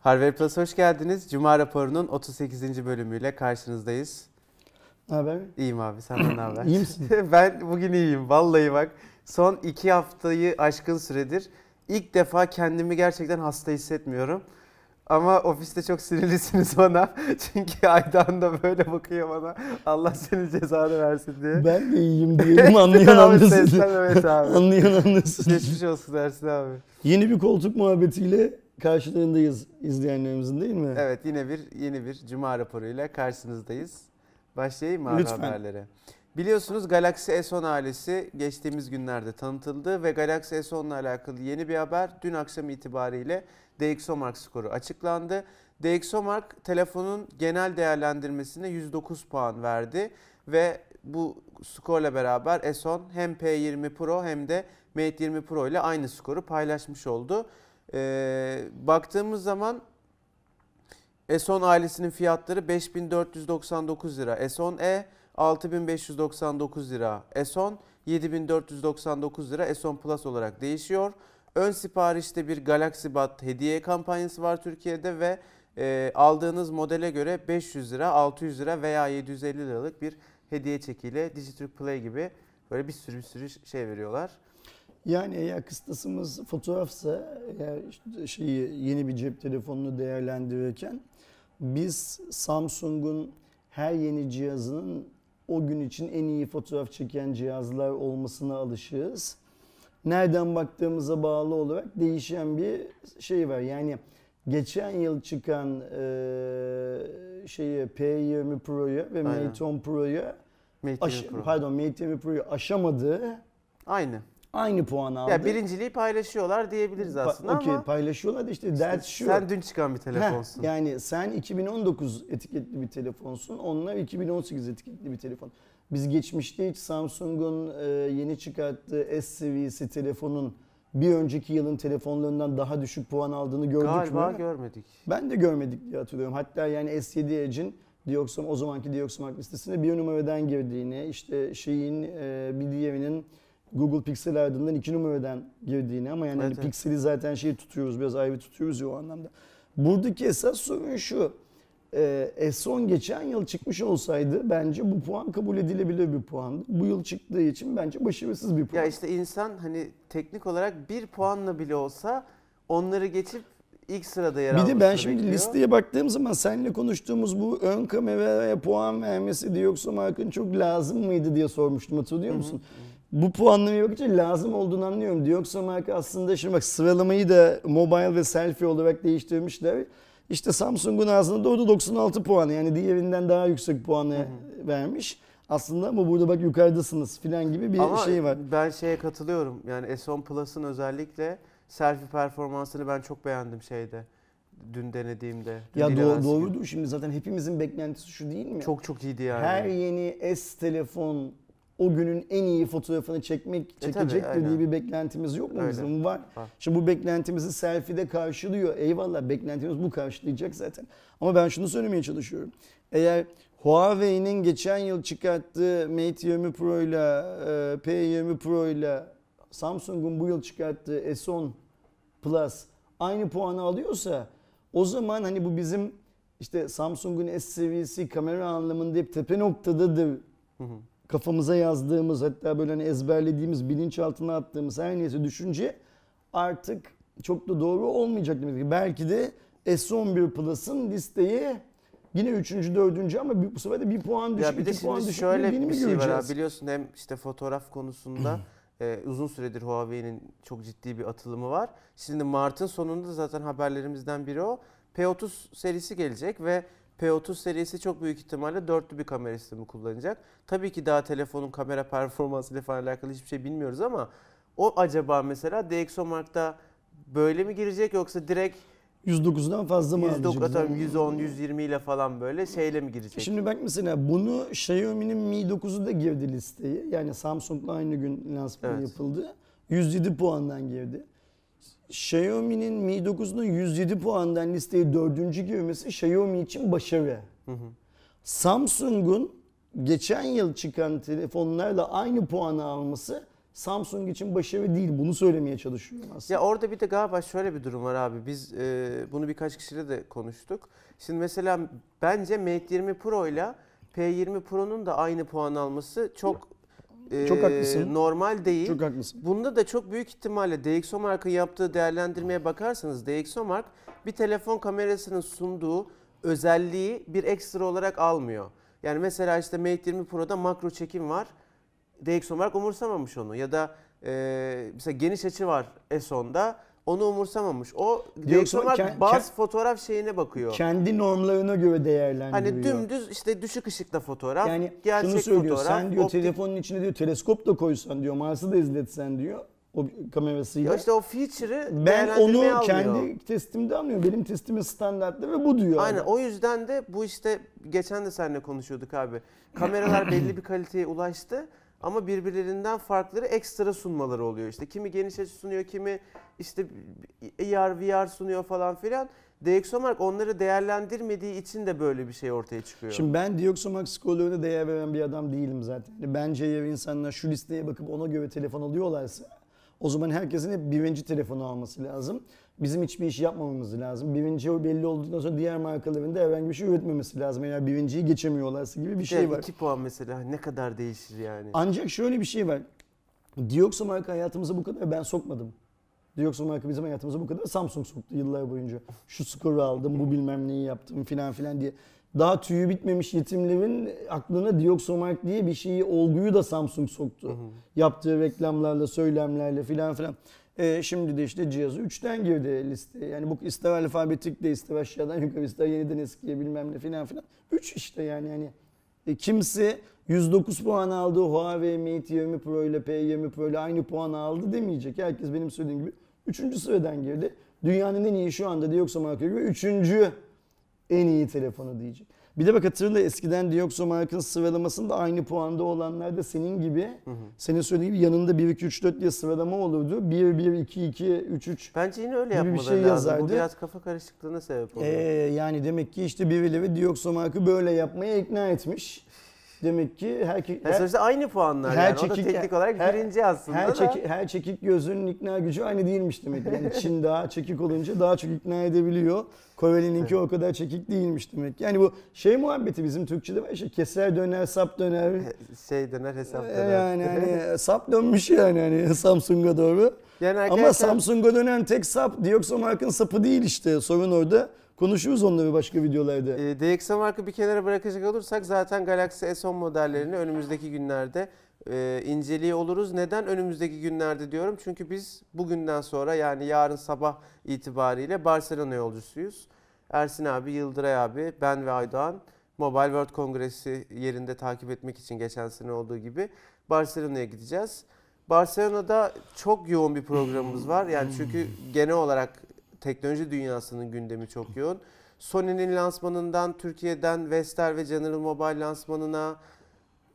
Harvard Plus hoş geldiniz. Cuma raporunun 38. bölümüyle karşınızdayız. Ne haber? İyiyim abi senden ne haber? İyi misin? ben bugün iyiyim. Vallahi bak son iki haftayı aşkın süredir ilk defa kendimi gerçekten hasta hissetmiyorum. Ama ofiste çok sinirlisiniz bana. Çünkü Aydan da böyle bakıyor bana. Allah senin cezanı versin diye. Ben de iyiyim diyelim anlayan anlasın. sesten evet abi. anlayan anlasın. Geçmiş olsun dersin abi. Yeni bir koltuk muhabbetiyle karşılarındayız izleyenlerimizin değil mi? Evet yine bir yeni bir cuma raporuyla karşınızdayız. Başlayayım mı Lütfen. haberlere? Biliyorsunuz Galaxy S10 ailesi geçtiğimiz günlerde tanıtıldı ve Galaxy S10 ile alakalı yeni bir haber dün akşam itibariyle DxOMark skoru açıklandı. DxOMark telefonun genel değerlendirmesine 109 puan verdi ve bu skorla beraber S10 hem P20 Pro hem de Mate 20 Pro ile aynı skoru paylaşmış oldu. Ee, baktığımız zaman S10 ailesinin fiyatları 5499 lira. S10e 6599 lira. S10 7499 lira. S10 Plus olarak değişiyor. Ön siparişte bir Galaxy Buds hediye kampanyası var Türkiye'de ve e, aldığınız modele göre 500 lira, 600 lira veya 750 liralık bir hediye çekiyle Digiturk Play gibi böyle bir sürü bir sürü şey veriyorlar. Yani eğer kıstasımız fotoğrafsa eğer işte şeyi yeni bir cep telefonunu değerlendirirken biz Samsung'un her yeni cihazının o gün için en iyi fotoğraf çeken cihazlar olmasına alışığız. Nereden baktığımıza bağlı olarak değişen bir şey var. Yani geçen yıl çıkan eee şeyi P20 Pro'ya ve Aynen. Mate 10 Pro'ya Mate aş- 20 Pro. pardon Mate 20 Pro'yu aşamadığı Aynı. Aynı puan aldı. Ya birinciliği paylaşıyorlar diyebiliriz Pa- aslında Okey ama paylaşıyorlar da işte dert şu. sen dün çıkan bir Heh, telefonsun. yani sen 2019 etiketli bir telefonsun. Onlar 2018 etiketli bir telefon. Biz geçmişte hiç Samsung'un e, yeni çıkarttığı S seviyesi telefonun bir önceki yılın telefonlarından daha düşük puan aldığını gördük Galiba mü? görmedik. Ben de görmedik diye hatırlıyorum. Hatta yani S7 Edge'in Dioxom o zamanki Dioxomark listesine bir numaradan girdiğini, işte şeyin e, bir diğerinin Google Pixel ardından iki numaradan girdiğini ama yani Evet, hani evet. Pixel'i zaten şey tutuyoruz biraz ayrı tutuyoruz ya o anlamda. Buradaki esas sorun şu. E, S10 geçen yıl çıkmış olsaydı bence bu puan kabul edilebilir bir puandı. Bu yıl çıktığı için bence başarısız bir puan. Ya işte insan hani teknik olarak bir puanla bile olsa onları geçip ilk sırada yer Bir de ben şimdi bekliyor. listeye baktığım zaman seninle konuştuğumuz bu ön kameraya puan vermesi Dioxomark'ın çok lazım mıydı diye sormuştum hatırlıyor musun? Bu puanlamaya bakınca lazım olduğunu anlıyorum. Dioxomark aslında şimdi bak sıralamayı da mobile ve selfie olarak değiştirmişler. İşte Samsung'un ağzında doğru 96 puanı yani diğerinden daha yüksek puanı vermiş. Aslında ama burada bak yukarıdasınız filan gibi bir Ama şey var. ben şeye katılıyorum. Yani S10 Plus'ın özellikle selfie performansını ben çok beğendim şeyde. Dün denediğimde. Dün Ya gün. doğrudur şimdi zaten hepimizin beklentisi şu değil mi? Çok çok iyiydi yani. Her yeni S telefon o günün en iyi fotoğrafını çekmek E tabii, çekecektir diye aynen. bir beklentimiz yok mu Öyle. bizim? Var. Var. Şimdi bu beklentimizi selfie'de karşılıyor. Eyvallah beklentimiz bu karşılayacak zaten. Ama ben şunu söylemeye çalışıyorum. Eğer Huawei'nin geçen yıl çıkarttığı Mate 20 Pro ile e, P20 Pro ile Samsung'un bu yıl çıkarttığı S10 Plus aynı puanı alıyorsa o zaman hani bu bizim işte Samsung'un S seviyesi kamera anlamında hep tepe noktadadır Hı hı. Kafamıza yazdığımız hatta böyle hani ezberlediğimiz bilinçaltına attığımız her neyse düşünce artık çok da doğru olmayacak demek ki. Belki de S11 Plus'ın listeye yine 3. 4. ama bu sefer de bir puan düşük, Ya bir de puan düşük şöyle bir şey var göreceğiz? abi biliyorsun hem işte fotoğraf konusunda e, uzun süredir Huawei'nin çok ciddi bir atılımı var. Şimdi Mart'ın sonunda zaten haberlerimizden biri o. P30 serisi gelecek ve P30 serisi çok büyük ihtimalle dörtlü bir kamera sistemi kullanacak. Tabii ki daha telefonun kamera performansıyla falan alakalı hiçbir şey bilmiyoruz ama o acaba mesela DxOMark'ta böyle mi girecek yoksa direkt 109'dan fazla mı 109, alacağız? atıyorum 110, 120 ile falan böyle şeyle mi girecek? Şimdi bak mesela bunu Xiaomi'nin Mi 9'u da girdi listeye. Yani Samsung'la aynı gün lansmanı Evet. yapıldı. 107 puandan girdi. Xiaomi'nin Mi 9'unun 107 puandan listeye dördüncü girmesi Xiaomi için başarı. Samsung'un geçen yıl çıkan telefonlarla aynı puanı alması Samsung için başarı değil. Bunu söylemeye çalışıyorum aslında. Ya orada bir de galiba şöyle bir durum var abi. Biz e, bunu birkaç kişiyle de konuştuk. Şimdi mesela bence Mate 20 Pro ile P20 Pro'nun da aynı puan alması çok e, Çok haklısın. normal değil. Çok haklısın. Bunda da çok büyük ihtimalle DxOMark'ın yaptığı değerlendirmeye bakarsanız DxOMark bir telefon kamerasının sunduğu özelliği bir ekstra olarak almıyor. Yani mesela işte Mate 20 Pro'da makro çekim var. DxOMark umursamamış onu ya da e, mesela geniş açı var S10'da onu umursamamış. O DxOMark ke- bazı fotoğraf şeyine bakıyor. Kendi normlarına göre değerlendiriyor. Hani dümdüz işte düşük ışıkta fotoğraf, Yani gerçek şunu söylüyor. fotoğraf. Sen diyor optik- telefonun içine diyor teleskop da koysan diyor Mars'ı da izletsen diyor o kamerasıyla. Ya işte o feature'ı ben onu almıyor. kendi testimde anlıyorum. Benim testimin standartları ve bu diyor. Aynen adam. o yüzden de bu işte geçen de seninle konuşuyorduk abi. Kameralar belli bir kaliteye ulaştı ama birbirlerinden farkları ekstra sunmaları oluyor. İşte kimi geniş açı sunuyor, kimi işte AR, VR sunuyor falan filan. DxOMark onları değerlendirmediği için de böyle bir şey ortaya çıkıyor. Şimdi ben Dioxomax skorlarına değer veren bir adam değilim zaten. Yani Bence eğer insanlar şu listeye bakıp ona göre telefon alıyorlarsa o zaman herkesin hep birinci telefonu alması lazım. Bizim hiçbir iş yapmamamız lazım. Birinci o belli olduktan sonra diğer markaların da herhangi bir şey üretmemesi lazım. Eğer birinciyi geçemiyorlarsa gibi bir şey Yani var. iki puan mesela ne kadar değişir yani. Ancak şöyle bir şey var. Diokso marka hayatımıza bu kadar ben sokmadım. Diokso marka bizim hayatımıza bu kadar Samsung soktu yıllar boyunca. Şu skoru aldım, bu bilmem neyi yaptım filan filan diye. Daha tüyü bitmemiş yetimlerin aklına Dioxomark diye bir şeyi, olguyu da Samsung soktu. Yaptığı reklamlarla, söylemlerle filan filan. Ee, şimdi de işte cihazı 3'ten girdi listeye. Yani bu ister alfabetik de ister aşağıdan yukarı ister yeniden eskiye bilmem ne filan filan. 3 işte yani yani. E, kimse 109 puan aldı Huawei Mate 20 Pro ile P20 Pro ile aynı puan aldı demeyecek. Herkes benim söylediğim gibi 3. sıradan girdi. Dünyanın en iyi şu anda Dioxo marka göre 3. en iyi telefonu diyecek. Bir de bak hatırla eskiden Dioxo markanın sıralamasında aynı puanda olanlar da senin gibi senin söylediğin gibi yanında 1 2 3 4 diye sıralama olurdu. 1 1 2 2 3 3 Bence yine öyle gibi bir yapmaları şey lazım. yazardı. Bu biraz kafa karışıklığına sebep oluyor. ee, yani demek ki işte birileri Dioxo markı böyle yapmaya ikna etmiş. Demek ki her, her, sonuçta aynı puanlar her yani. o da çekik- teknik olarak her- birinci aslında her, da. çeki- her çekik gözünün ikna gücü aynı değilmiş demek. Yani Çin daha çekik olunca daha çok ikna edebiliyor. Koreli'ninki o kadar çekik değilmiş demek. Yani bu şey muhabbeti bizim Türkçe'de var işte keser döner sap döner. Şey döner hesap Ee, döner. Yani hani sap dönmüş yani hani Samsung'a doğru. yani Ama arkadaşlar Samsung'a dönen tek sap Dioxomark'ın sapı değil işte. Sorun orada. Konuşuruz onları başka videolarda. e, DxOMark'ı bir kenara bırakacak olursak zaten Galaxy S10 modellerini önümüzdeki günlerde e, inceliyor oluruz. Neden önümüzdeki günlerde diyorum? Çünkü biz bugünden sonra yani yarın sabah itibariyle Barcelona yolcusuyuz. Ersin abi, Yıldıray abi, ben ve Aydoğan Mobile World Kongresi yerinde takip etmek için geçen sene olduğu gibi Barcelona'ya gideceğiz. Barcelona'da çok yoğun bir programımız var. Yani çünkü genel olarak teknoloji dünyasının gündemi çok yoğun. Sony'nin lansmanından Türkiye'den Vestel ve General Mobile lansmanına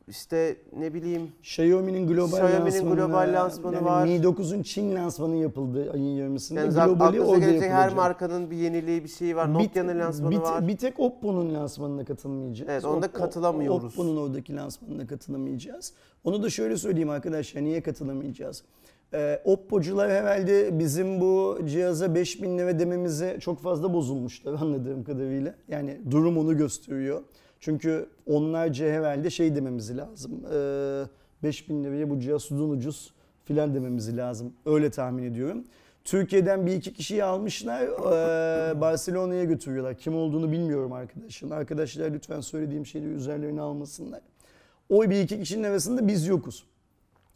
işte ne bileyim Xiaomi'nin global Xiaomi'nin lansmanı, global lansmanı yani var. Mi 9'un Çin lansmanı yapıldı ayın 20'sinde. yani zaten Globali orada gelecek her yapılacak. markanın bir yeniliği bir şeyi var. Nokia'nın lansmanı bir, var. Bir tek Oppo'nun lansmanına katılmayacağız. Evet, onda katılamıyoruz. Oppo'nun oradaki lansmanına katılamayacağız. Onu da şöyle söyleyeyim arkadaşlar niye katılamayacağız? Ee, Oppo'cular herhalde bizim bu cihaza 5000 lira dememize çok fazla bozulmuşlar anladığım kadarıyla. Yani durum onu gösteriyor. Çünkü onlarca herhalde şey dememiz lazım. Ee, 5000 liraya bu cihaz sudan ucuz filan dememiz lazım. Öyle tahmin ediyorum. Türkiye'den bir iki kişiyi almışlar. eee, Barcelona'ya götürüyorlar. Kim olduğunu bilmiyorum arkadaşın. Arkadaşlar lütfen söylediğim şeyleri üzerlerine almasınlar. O bir iki kişinin arasında biz yokuz.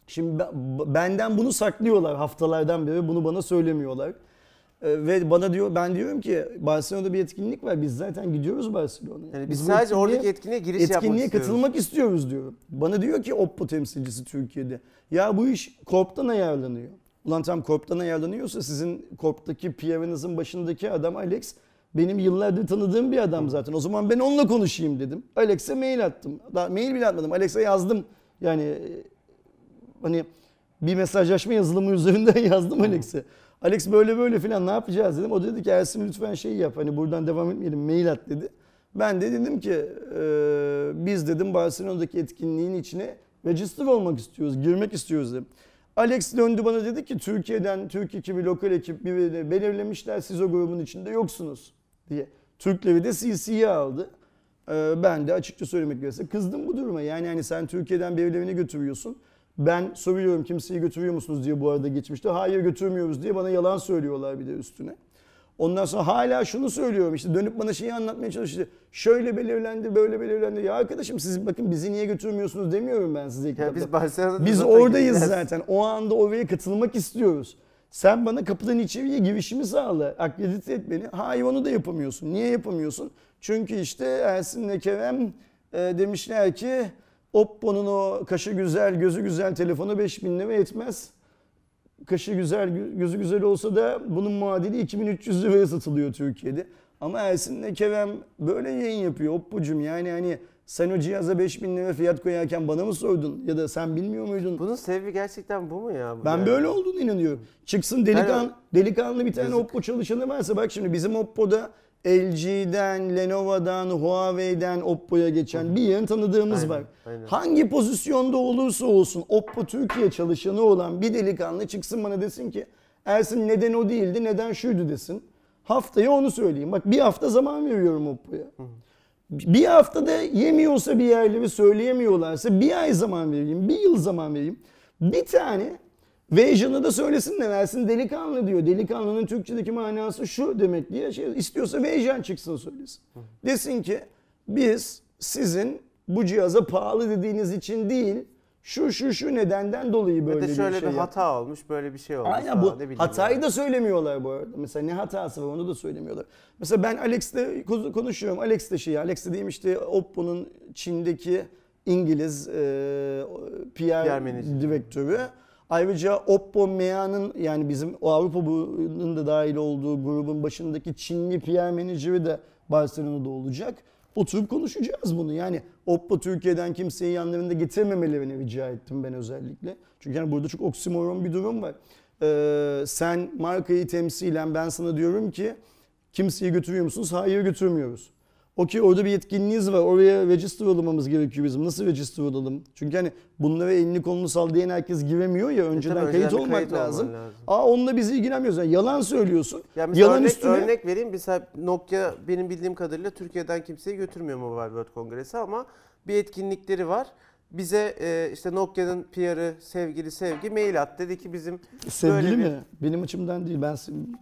Şimdi ben- benden bunu saklıyorlar haftalardan beri. Bunu bana söylemiyorlar. Eee, ve bana diyor ben diyorum ki Barcelona'da bir etkinlik var. Biz zaten gidiyoruz Barcelona'ya. Yani biz bu sadece etkinliğe- oradaki etkinliğe giriş yapmak etkinliğe istiyoruz. katılmak istiyoruz diyorum. Bana diyor ki Oppo temsilcisi Türkiye'de. Ya bu iş Corp'tan ayarlanıyor. Ulan tam Corp'tan ayarlanıyorsa sizin Corp'taki PR'ınızın başındaki adam Alex benim yıllardır tanıdığım bir adam zaten. O zaman ben onunla konuşayım dedim. Alex'e mail attım. Daha mail bile atmadım. Alex'e yazdım. Yani hani bir mesajlaşma yazılımı üzerinden yazdım Alex'e. Alex böyle böyle filan ne yapacağız dedim. O dedi ki Ersin lütfen şey yap hani buradan devam etmeyelim mail at dedi. Ben de dedim ki e, biz dedim Barcelona'daki etkinliğin içine register olmak istiyoruz, girmek istiyoruz dedim. Alex döndü bana dedi ki Türkiye'den Türk ekibi, lokal ekip birini belirlemişler siz o grubun içinde yoksunuz diye. Türkleri de CC'ye aldı. Ee, ben de açıkça söylemek gerekirse kızdım bu duruma. Yani hani sen Türkiye'den birilerini götürüyorsun. Ben soruyorum kimseyi götürüyor musunuz diye bu arada geçmişte. Hayır götürmüyoruz diye bana yalan söylüyorlar bir de üstüne. Ondan sonra hala şunu söylüyorum işte dönüp bana şeyi anlatmaya çalışıyor. Şöyle belirlendi, böyle belirlendi. Ya arkadaşım siz bakın bizi niye götürmüyorsunuz demiyorum ben size. ilk Ya biz Biz oradayız gideceğiz. zaten. O anda oraya katılmak istiyoruz. Sen bana kapıdan içeriye girişimi sağla. Akredite et beni. Hayır onu da yapamıyorsun. Niye yapamıyorsun? Çünkü işte Ersin'le Kerem e, demişler ki Oppo'nun o kaşı güzel, gözü güzel telefonu 5000 lira etmez. Kaşı güzel, gö- gözü güzel olsa da bunun muadili 2300 liraya satılıyor Türkiye'de. Ama Ersin'le Kerem böyle yayın yapıyor Oppo'cum. Yani hani sen o cihaza 5000 lira fiyat koyarken bana mı sordun? Ya da sen bilmiyor muydun? Bunun sebebi gerçekten bu mu ya? Ben Yani? böyle olduğunu inanıyorum. Çıksın delikan, Yani- delikanlı bir tane Yazık. Oppo çalışanı varsa bak şimdi bizim Oppo'da LG'den, Lenovo'dan, Huawei'den Oppo'ya geçen bir yığın tanıdığımız Aynen, var. aynen. Hangi pozisyonda olursa olsun Oppo Türkiye çalışanı olan bir delikanlı çıksın bana desin ki Ersin neden o değildi, neden şuydu desin. Haftaya onu söyleyeyim. Bak bir hafta zaman veriyorum Oppo'ya. Bir haftada yemiyorsa bir yerleri söyleyemiyorlarsa bir ay zaman vereyim, bir yıl zaman vereyim. Bir tane Vision'ı da söylesin de versin delikanlı diyor. Delikanlının Türkçedeki manası şu demek diye şey istiyorsa Vision çıksın söylesin. Desin ki biz sizin bu cihaza pahalı dediğiniz için değil şu şu şu nedenden dolayı böyle bir şöyle şey bir yaptık. hata olmuş, böyle bir şey olmuş. Aynen bu ne hatayı yani. da söylemiyorlar bu arada. Mesela ne hatası var onu da söylemiyorlar. Mesela ben Alex'le ko- konuşuyorum. Alex de şey, Alex de diyeyim işte Oppo'nun Çin'deki İngiliz e, PR, PR direktörü. Ayrıca Oppo MEA'nın yani bizim o Avrupa'nın da dahil olduğu grubun başındaki Çinli PR menajeri de Barcelona'da olacak. Oturup konuşacağız bunu. Yani Oppo Türkiye'den kimseyi yanlarında getirmemelerini rica ettim ben özellikle. Çünkü yani burada çok oksimoron bir durum var. Ee, sen markayı temsilen ben sana diyorum ki kimseyi götürüyor musunuz? Hayır götürmüyoruz. Okey orada bir yetkinliğiniz var. Oraya register olmamız gerekiyor bizim. Nasıl register olalım? Çünkü hani bunlara elini kolunu sallayan herkes giremiyor ya. Önceden E tabii, kayıt önceden olmak kayıt lazım. lazım. Aa onunla biz ilgilenmiyoruz. Yani yalan söylüyorsun. Ya mesela Yalan örnek, üstüne örnek vereyim. Mesela Nokia benim bildiğim kadarıyla Türkiye'den kimseyi götürmüyor Mobile World Kongresi ama bir etkinlikleri var. Bize e, işte Nokia'nın PR'ı sevgili Sevgi mail at dedi ki bizim sevgili böyle bir- mi? Benim açımdan değil. Ben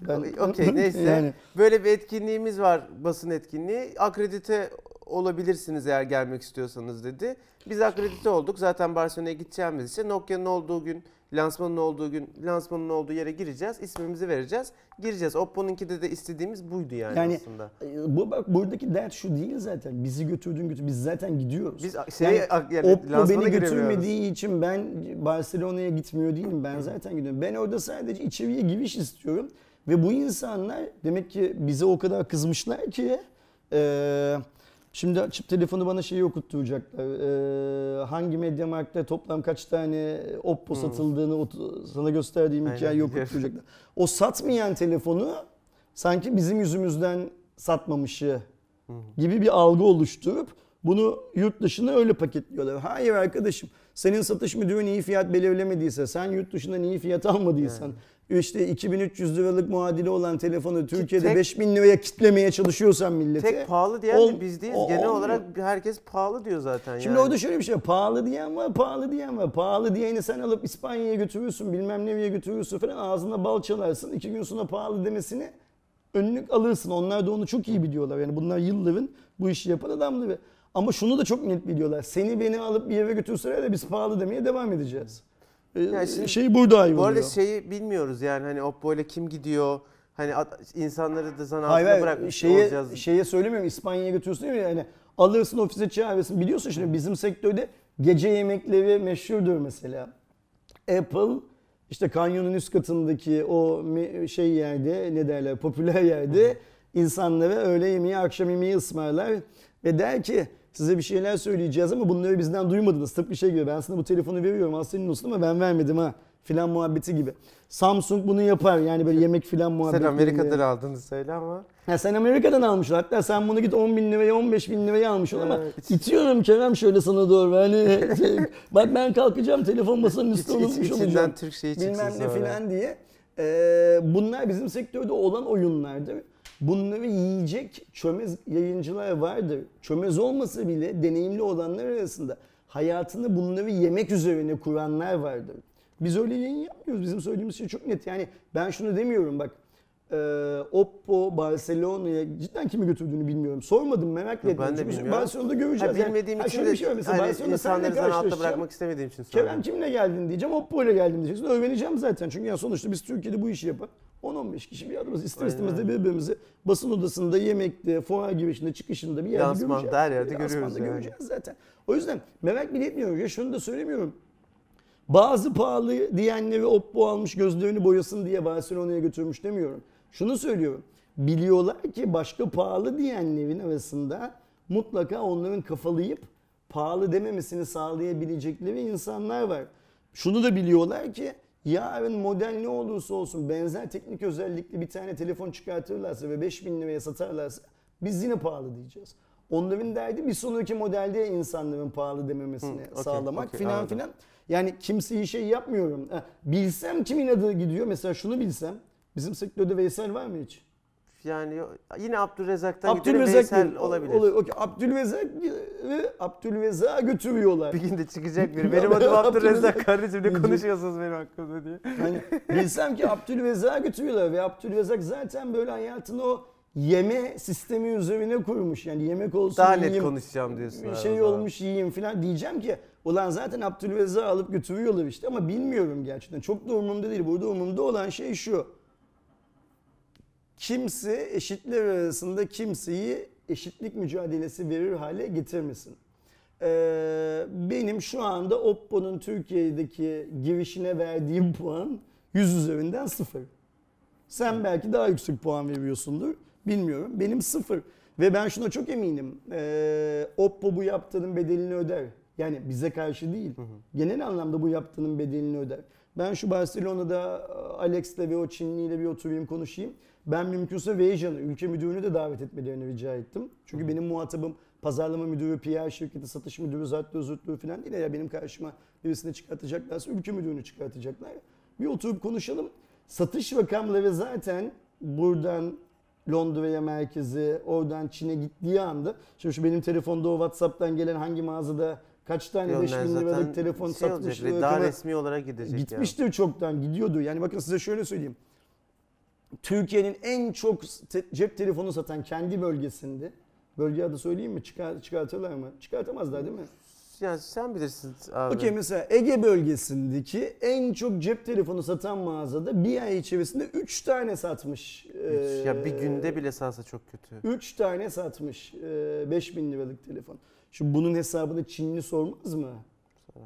ben Okey neyse. yani Böyle bir etkinliğimiz var basın etkinliği. Akredite olabilirsiniz eğer gelmek istiyorsanız dedi. Biz akredite olduk. Zaten Barcelona'ya gideceğimiz için Nokia'nın olduğu gün, lansmanın olduğu gün, lansmanın olduğu yere gireceğiz. ismimizi vereceğiz. Gireceğiz. Oppo'nunki de de istediğimiz buydu yani, Yani aslında. e, bu bak buradaki dert şu değil zaten. Bizi götürdün götür. Biz zaten gidiyoruz. Biz şey Yani yani, Oppo beni götürmediği için ben Barcelona'ya gitmiyor değilim. Ben zaten gidiyorum. Ben orada sadece içeriye giriş istiyorum. Ve bu insanlar demek ki bize o kadar kızmışlar ki e, şimdi açıp telefonu bana şeyi okutturacaklar. E, hangi Mediamarkt'ta toplam kaç tane Oppo satıldığını ot- sana gösterdiğim Aynen, hikayeyi okutturacaklar. O satmayan telefonu sanki bizim yüzümüzden satmamışı gibi bir algı oluşturup bunu yurt dışına öyle paketliyorlar. Hayır arkadaşım senin satış müdürün iyi fiyat belirlemediyse sen yurt dışından iyi fiyat almadıysan işte 2300 liralık muadili olan telefonu Türkiye'de tek- 5000 liraya kitlemeye çalışıyorsan millete. Tek pahalı diyen ol- biz değiliz. o- Genel olarak herkes pahalı diyor zaten. Şimdi yani. orada şöyle bir şey. Pahalı diyen var, pahalı diyen var. Pahalı diyeni sen alıp İspanya'ya götürürsün, bilmem nereye götürürsün falan ağzına bal çalarsın. İki gün sonra pahalı demesini önlük alırsın. Onlar da onu çok iyi biliyorlar. Yani bunlar yılların bu işi yapan adamları. Ama şunu da çok net biliyorlar. Seni beni alıp bir yere götürseler de biz pahalı demeye devam edeceğiz. Ee, Ya şimdi- şey burada ayrılıyor. Bu arada şeyi bilmiyoruz yani hani Oppo ile kim gidiyor? Hani at- insanları da zan altında bırakmış şeye, olacağız. şeye söylemiyorum İspanya'ya götürüyorsun değil mi? Yani alırsın ofise çağırırsın. Biliyorsun şimdi bizim sektörde gece yemekleri meşhurdur mesela. Apple işte kanyonun üst katındaki o şey yerde ne derler popüler yerde insanlara öğle yemeği akşam yemeği ısmarlar ve der ki size bir şeyler söyleyeceğiz ama bunları bizden duymadınız. Tıpkı şey gibi ben sana bu telefonu veriyorum senin olsun ama ben vermedim ha filan muhabbeti gibi. Samsung bunu yapar yani böyle yemek filan Sen muhabbeti. Amerika'dan aldığını söyle ama. Ya sen Amerika'dan almışsın. Hatta sen bunu git 10 bin liraya 15 bin liraya almışsın ama Evet. itiyorum Kerem şöyle sana doğru. Hani şey, bak ben kalkacağım telefon masanın üstüne unutmuş içinden olacağım. Türk şeyi çıksın Bilmem ne filan diye. Ee, bunlar bizim sektörde olan oyunlardır. Bunları yiyecek çömez yayıncılar vardır. Çömez olmasa bile deneyimli olanlar arasında hayatını bunları yemek üzerine kuranlar vardır. Biz öyle yayın yapmıyoruz. Bizim söylediğimiz şey çok net. Yani ben şunu demiyorum bak. e, Oppo Barcelona'ya cidden kimi götürdüğünü bilmiyorum. Sormadım merak Yok, ettim. ben de bilmiyorum. Barcelona'da Ha, göreceğiz. Yani- bilmediğim Ha, için de bir şey var. Mesela hani zan altta karşılaşacağım. bırakmak istemediğim için Kerem kimle geldin diyeceğim. Oppo ile geldim diyeceksin. Öğreneceğim zaten. Çünkü ya sonuçta biz Türkiye'de bu işi yapan 10-15 kişi bir adamız. İster Aynen istemez de birbirimizi basın odasında, yemekte, fuar girişinde, çıkışında bir yerde Lansmanda, göreceğiz. her yerde Lansmanda görüyoruz yani. göreceğiz zaten. O yüzden merak bile etmiyorum. Ya şunu da söylemiyorum. Bazı pahalı diyenleri Oppo almış gözlerini boyasın diye Barcelona'ya götürmüş demiyorum. Şunu söylüyorum. Biliyorlar ki başka pahalı diyenlerin arasında mutlaka onların kafalayıp pahalı dememesini sağlayabilecekleri insanlar var. Şunu da biliyorlar ki yarın model ne olursa olsun benzer teknik özellikli bir tane telefon çıkartırlarsa ve 5000 liraya satarlarsa biz yine pahalı diyeceğiz. Onların derdi bir sonraki modelde insanların pahalı dememesini Hı, okey, sağlamak okey, filan anladım. filan. Yani kimseyi şey yapmıyorum. Bilsem kimin adı gidiyor. Mesela şunu bilsem. Bizim sektörde Veysel var mı hiç? Yani yine Abdülrezzak'tan gidelim Abdülrezzak Veysel olabilir. Olur. Okey. Abdülrezzak Abdülrezzak'a götürüyorlar. Bir gün de çıkacak biri. Benim ben adım Abdülrezzak kardeşim ne konuşuyorsunuz benim hakkımda diye. Hani bilsem ki Abdülrezzak'a götürüyorlar ve Abdülrezzak zaten böyle hayatını o yeme sistemi üzerine kurmuş. Yani yemek olsun Daha net yiyeyim, konuşacağım diyorsun. bir şey olmuş yiyeyim falan diyeceğim ki ulan zaten Abdülrezzak'ı alıp götürüyorlar işte ama bilmiyorum gerçekten. Çok da umurumda değil. Burada umurumda olan şey şu. Kimse eşitler arasında kimseyi eşitlik mücadelesi verir hale getirmesin. Ee, benim şu anda Oppo'nun Türkiye'deki girişine verdiğim puan 100 üzerinden 0. Sen belki daha yüksek puan veriyorsundur. Bilmiyorum. Benim 0. Ve ben şuna çok eminim. Ee, Oppo bu yaptığının bedelini öder. Yani bize karşı değil. Genel anlamda bu yaptığının bedelini öder. Ben şu Barcelona'da e, Alex'le ve o Çinliyle bir oturayım konuşayım. Ben mümkünse Veyjan'ı, ülke müdürünü de davet etmelerini rica ettim. Çünkü benim muhatabım pazarlama müdürü, PR şirketi, satış müdürü, zaten özürtlüğü falan değil. Ya benim karşıma birisini çıkartacaklarsa ülke müdürünü çıkartacaklar. Bir oturup konuşalım. Satış rakamları zaten buradan Londra'ya merkezi, oradan Çin'e gittiği anda. Şimdi şu benim telefonda o WhatsApp'tan gelen hangi mağazada kaç tane Yok, 5000 ben liralık telefon şey satmış. olacak, daha resmi olarak gidecek Gitmiştir çoktan gidiyordu. Yani bakın size şöyle söyleyeyim. Türkiye'nin en çok te- cep telefonu satan kendi bölgesinde. Bölge adı söyleyeyim mi? Çıkar, çıkartırlar mı? Çıkartamazlar değil mi? ya. Ya sen bilirsin abi. Okey mesela Ege bölgesindeki en çok cep telefonu satan mağazada bir ay içerisinde 3 tane satmış. Üç- ya bir günde bile salsa çok kötü. 3 tane satmış. Ee, 5000 liralık telefon. Şu bunun hesabını Çinli sormaz mı?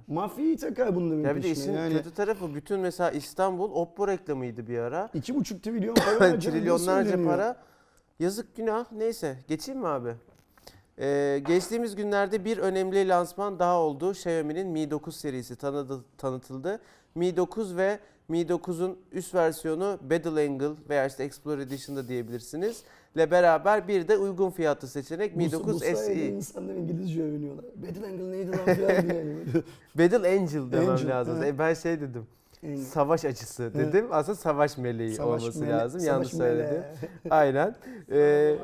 Mafyayı takar bunların Ya bir de işin Yani kötü tarafı bütün mesela İstanbul Oppo reklamıydı bir ara. 2,5 trilyon para Trilyonlarca para. Yazık günah. Neyse geçeyim mi abi? Ee, geçtiğimiz günlerde bir önemli lansman daha oldu. Xiaomi'nin Mi 9 serisi tanıdı- tanıtıldı. Mi 9 ve Mi 9'un üst versiyonu Battle Angle veya işte Explorer Edition'da diyebilirsiniz. ile beraber bir de uygun fiyatlı seçenek Mi bu, 9 bu SE. insanlar İngilizce öğreniyorlar. Battle Angle neydi lan falan diye. Battle Angel demem Angel, lazım. evet. E ben şey dedim. Yani Savaş Evet. dedim. Aslında savaş meleği savaş olması mele- lazım. savaş Yanlış mele. söyledim. Aynen. Ee,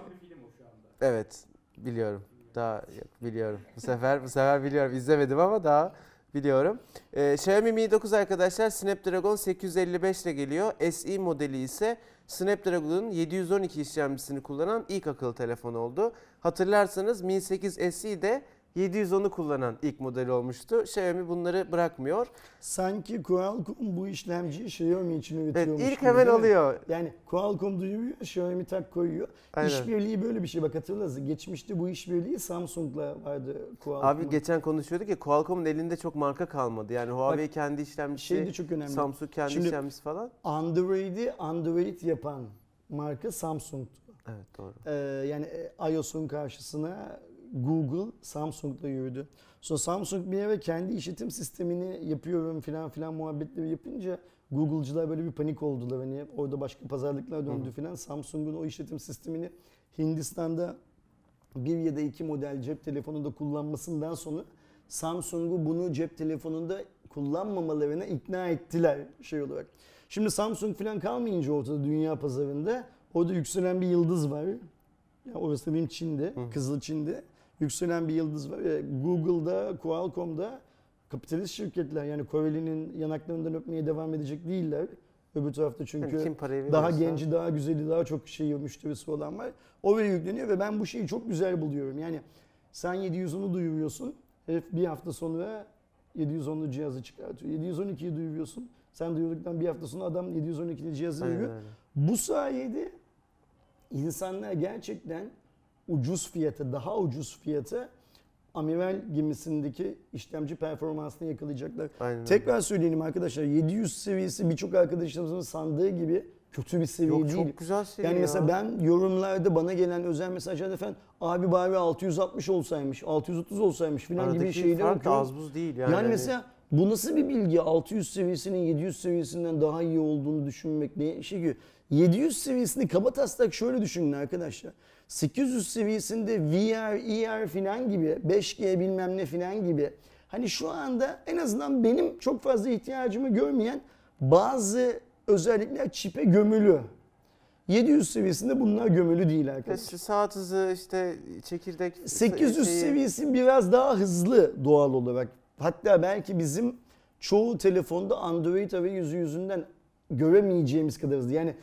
evet biliyorum. Daha biliyorum. Bu sefer bu sefer biliyorum. İzlemedim ama daha biliyorum. Ee, Xiaomi Mi 9 arkadaşlar Snapdragon 855 ile geliyor. SE modeli ise Snapdragon'un 712 işlemcisini kullanan ilk akıllı telefon oldu. Hatırlarsanız Mi 8 SE de 710'u kullanan ilk model olmuştu. Xiaomi bunları bırakmıyor. Sanki Qualcomm bu işlemciyi Xiaomi için Evet, üretiyormuş. ilk gibi, hemen alıyor. Yani Qualcomm duyuruyor, Xiaomi tak koyuyor. Aynen. İşbirliği böyle bir şey. Bak hatırlasın. Geçmişte bu işbirliği Samsung'la vardı Qualcomm. Abi geçen konuşuyorduk ya Qualcomm'un elinde çok marka kalmadı. Yani Huawei kendi işlemcisi, şey de çok önemli. Samsung kendi Şimdi- işlemcisi falan. Android'i Android yapan marka Samsung'tu. Evet doğru. Ee, yani e, iOS'un karşısına Google Samsung'la yürüdü. Sonra Samsung bir ara kendi işletim sistemini yapıyorum filan filan muhabbetleri yapınca Google'cılar böyle bir panik oldular. Hani orada başka pazarlıklar döndü filan. Samsung'un o işletim sistemini Hindistan'da bir ya da iki model cep telefonunda kullanmasından sonra Samsung'u bunu cep telefonunda kullanmamalarına ikna ettiler şey olarak. Şimdi Samsung falan kalmayınca ortada dünya pazarında orada yükselen bir yıldız var. Ya orası benim Çin'de, Kızıl Çin'de yükselen bir yıldız var. E, Google'da, Qualcomm'da kapitalist şirketler yani Koreli'nin yanaklarından öpmeye devam edecek değiller. Öbür tarafta çünkü daha genci, daha güzeli, daha çok şeyi müşterisi olan var. Oraya yükleniyor ve ben bu şeyi çok güzel buluyorum. Yani sen 710'u duyuruyorsun. Herif bir hafta sonra 710'lu cihazı çıkartıyor. 712'yi duyuruyorsun. Sen duyurduktan bir hafta sonra adam 712'li cihazı öyle. Bu sayede insanlar gerçekten ucuz fiyata, daha ucuz fiyata amiral gemisindeki işlemci performansını yakalayacaklar. Aynen. Tekrar söyleyelim arkadaşlar 700 seviyesi birçok arkadaşlarımızın sandığı gibi kötü bir seviye Yok değil. çok güzel seviye Yani ya. mesela ben yorumlarda bana gelen özel mesajlarda efendim abi bari 660 olsaymış, 630 olsaymış falan gibi Aradaki şeyler fark okuyorum. az buz değil yani. Yani, Hani mesela bu nasıl bir bilgi? 600 seviyesinin 700 seviyesinden daha iyi olduğunu düşünmek ne şey gibi. 700 seviyesini kaba taslak şöyle düşünün arkadaşlar. 800 seviyesinde VR, ER filan gibi 5G bilmem ne filan gibi. Hani şu anda en azından benim çok fazla ihtiyacımı görmeyen bazı özellikler çipe gömülü. 700 seviyesinde bunlar gömülü değil arkadaşlar. işte saat hızı işte çekirdek 800 şeyi- seviyesi biraz daha hızlı doğal olarak. Hatta belki bizim çoğu telefonda Android arayüzü yüzünden göremeyeceğimiz kadar hızlı. Yani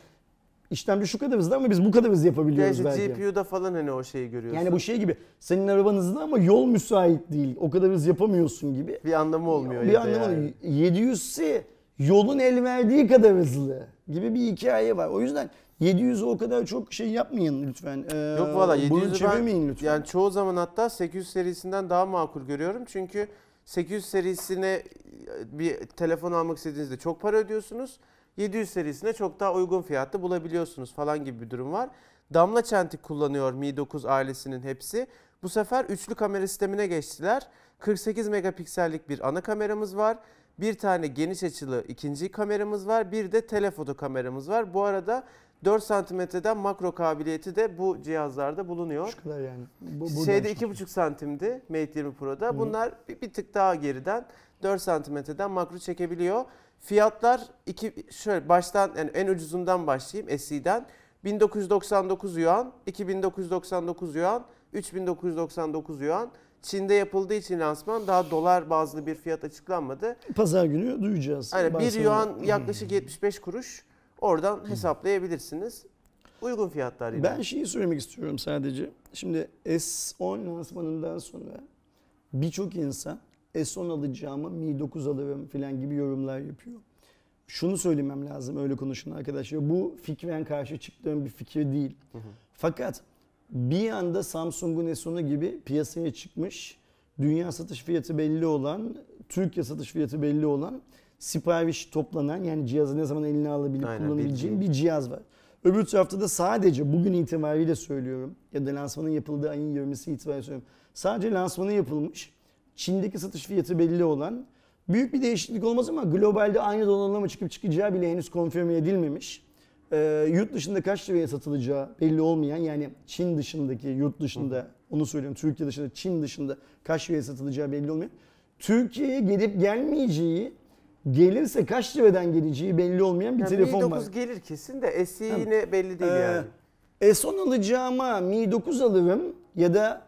işlemci şu kadar hızlı ama biz bu kadar hızlı Ya yapabiliyoruz işte belki. GPU'da falan hani o şeyi görüyorsun. Yani bu şey gibi senin araban hızlı ama yol müsait değil. O kadar hız yapamıyorsun gibi. bir anlamı olmuyor bir ya anlamı yani. olmuyor. 700 ise yolun el verdiği kadar hızlı gibi bir hikaye var. O yüzden 700'ü o kadar çok şey yapmayın lütfen. Ee, Yok valla bunu 700'ü çevirmeyin ben lütfen. yani çoğu zaman hatta 800 serisinden daha makul görüyorum. Çünkü 800 serisine bir telefon almak istediğinizde çok para ödüyorsunuz. 700 serisine çok daha uygun fiyatlı bulabiliyorsunuz falan gibi bir durum var. Damla çentik kullanıyor Mi 9 ailesinin hepsi. Bu sefer üçlü kamera sistemine geçtiler. 48 megapiksellik bir ana kameramız var. Bir tane geniş açılı ikinci kameramız var. Bir de telefoto kameramız var. Bu arada 4 santimetreden makro kabiliyeti de bu cihazlarda bulunuyor. Şu kadar yani. Bu, Şeyde çıkıyor. 2,5 santimdi Mate 20 Pro'da. Bunlar bir, bir tık daha geriden 4 santimetreden makro çekebiliyor. Fiyatlar iki, şöyle baştan yani en ucuzundan başlayayım SE'den. 1999 yuan, 2999 yuan, 3999 yuan. Çin'de yapıldığı için lansman daha dolar bazlı bir fiyat açıklanmadı. Pazar günü duyacağız. Hani 1 Barcelona- yuan yaklaşık 75 kuruş. Oradan hesaplayabilirsiniz. Uygun fiyatlar yine. Ben şeyi söylemek istiyorum sadece. Şimdi S10 lansmanından sonra birçok insan S10 alacağımı Mi 9 alırım falan gibi yorumlar yapıyor. Şunu söylemem lazım öyle konuşun arkadaşlar. Bu fikren karşı çıktığım bir fikir değil. Fakat bir anda Samsung'un S10'u gibi piyasaya çıkmış, dünya satış fiyatı belli olan, Türkiye satış fiyatı belli olan, sipariş toplanan yani cihazı ne zaman eline alabilip Aynen, kullanabileceğin bir cihaz var. Öbür tarafta da sadece bugün itibariyle söylüyorum ya da lansmanın yapıldığı ayın 20'si itibariyle söylüyorum. Sadece lansmanı yapılmış, Çin'deki satış fiyatı belli olan, büyük bir değişiklik olmaz ama globalde aynı donanıma çıkıp çıkacağı bile henüz konfirme edilmemiş. Ee, yurt dışında kaç liraya satılacağı belli olmayan yani Çin dışındaki yurt dışında onu söylüyorum Türkiye dışında Çin dışında kaç liraya satılacağı belli olmayan Türkiye'ye gelip gelmeyeceği gelirse kaç liradan geleceği belli olmayan bir Yani telefon Mi var. 9 gelir kesin de SE yine belli değil Ee, yani. S10 alacağıma Mi 9 alırım ya da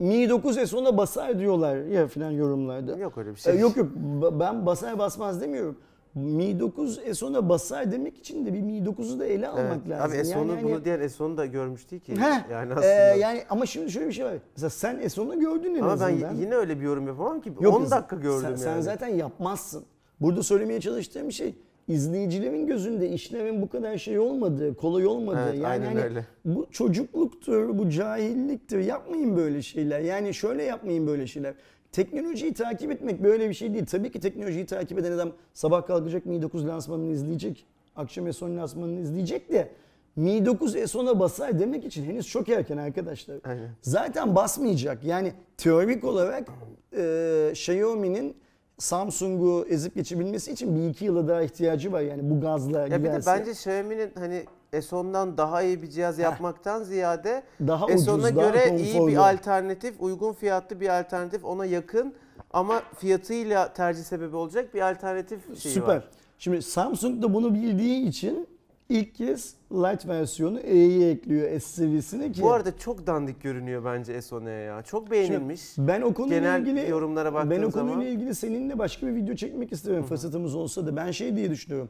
Mi 9 S10'a basar diyorlar ya filan yorumlarda. Yok öyle bir Ee, şey. yok yok Ba- ben basar basmaz demiyorum. Mi 9 S10'a basar demek için de bir Mi 9'u da ele almak Evet. lazım. Abi S10'u Yani bunu hani- diğer S10'u da görmüş değil ki. Heh, yani e, aslında. yani ama şimdi şöyle bir şey var. Mesela sen S10'u gördün en Ama azından. ben yine öyle bir yorum yapamam ki. Yok, 10 dakika gördüm sen, yani. Sen zaten yapmazsın. Burada söylemeye çalıştığım şey izleyicilerin gözünde işlemin bu kadar şey olmadığı, kolay olmadığı. Evet, yani hani öyle. bu çocukluktur, bu cahilliktir. Yapmayın böyle şeyler. Yani şöyle yapmayın böyle şeyler. Teknolojiyi takip etmek böyle bir şey değil. Tabii ki teknolojiyi takip eden adam sabah kalkacak Mi 9 lansmanını izleyecek. Akşam S10 lansmanını izleyecek de Mi 9 S10'a basar demek için henüz çok erken arkadaşlar. Aynen. Zaten basmayacak. Yani teorik olarak e, Xiaomi'nin Samsung'u ezip geçebilmesi için bir iki yıla daha ihtiyacı var yani bu gazla Ya bir de giderse. bence Xiaomi'nin hani S10'dan daha iyi bir cihaz yapmaktan ziyade daha ucuz, S10'a daha göre iyi konforlu. bir alternatif, uygun fiyatlı bir alternatif, ona yakın ama fiyatıyla tercih sebebi olacak bir alternatif şeyi Süper. var. Şimdi Samsung da bunu bildiği için ilk kez Lite versiyonu E'yi ekliyor S seviyesine ki. Bu arada çok dandik görünüyor bence S10'e ya. Çok beğenilmiş. ben o konuyla Genel ilgili yorumlara baktığın ben o zaman. konuyla ilgili seninle başka bir video çekmek istiyorum fırsatımız olsa da. Ben şey diye düşünüyorum.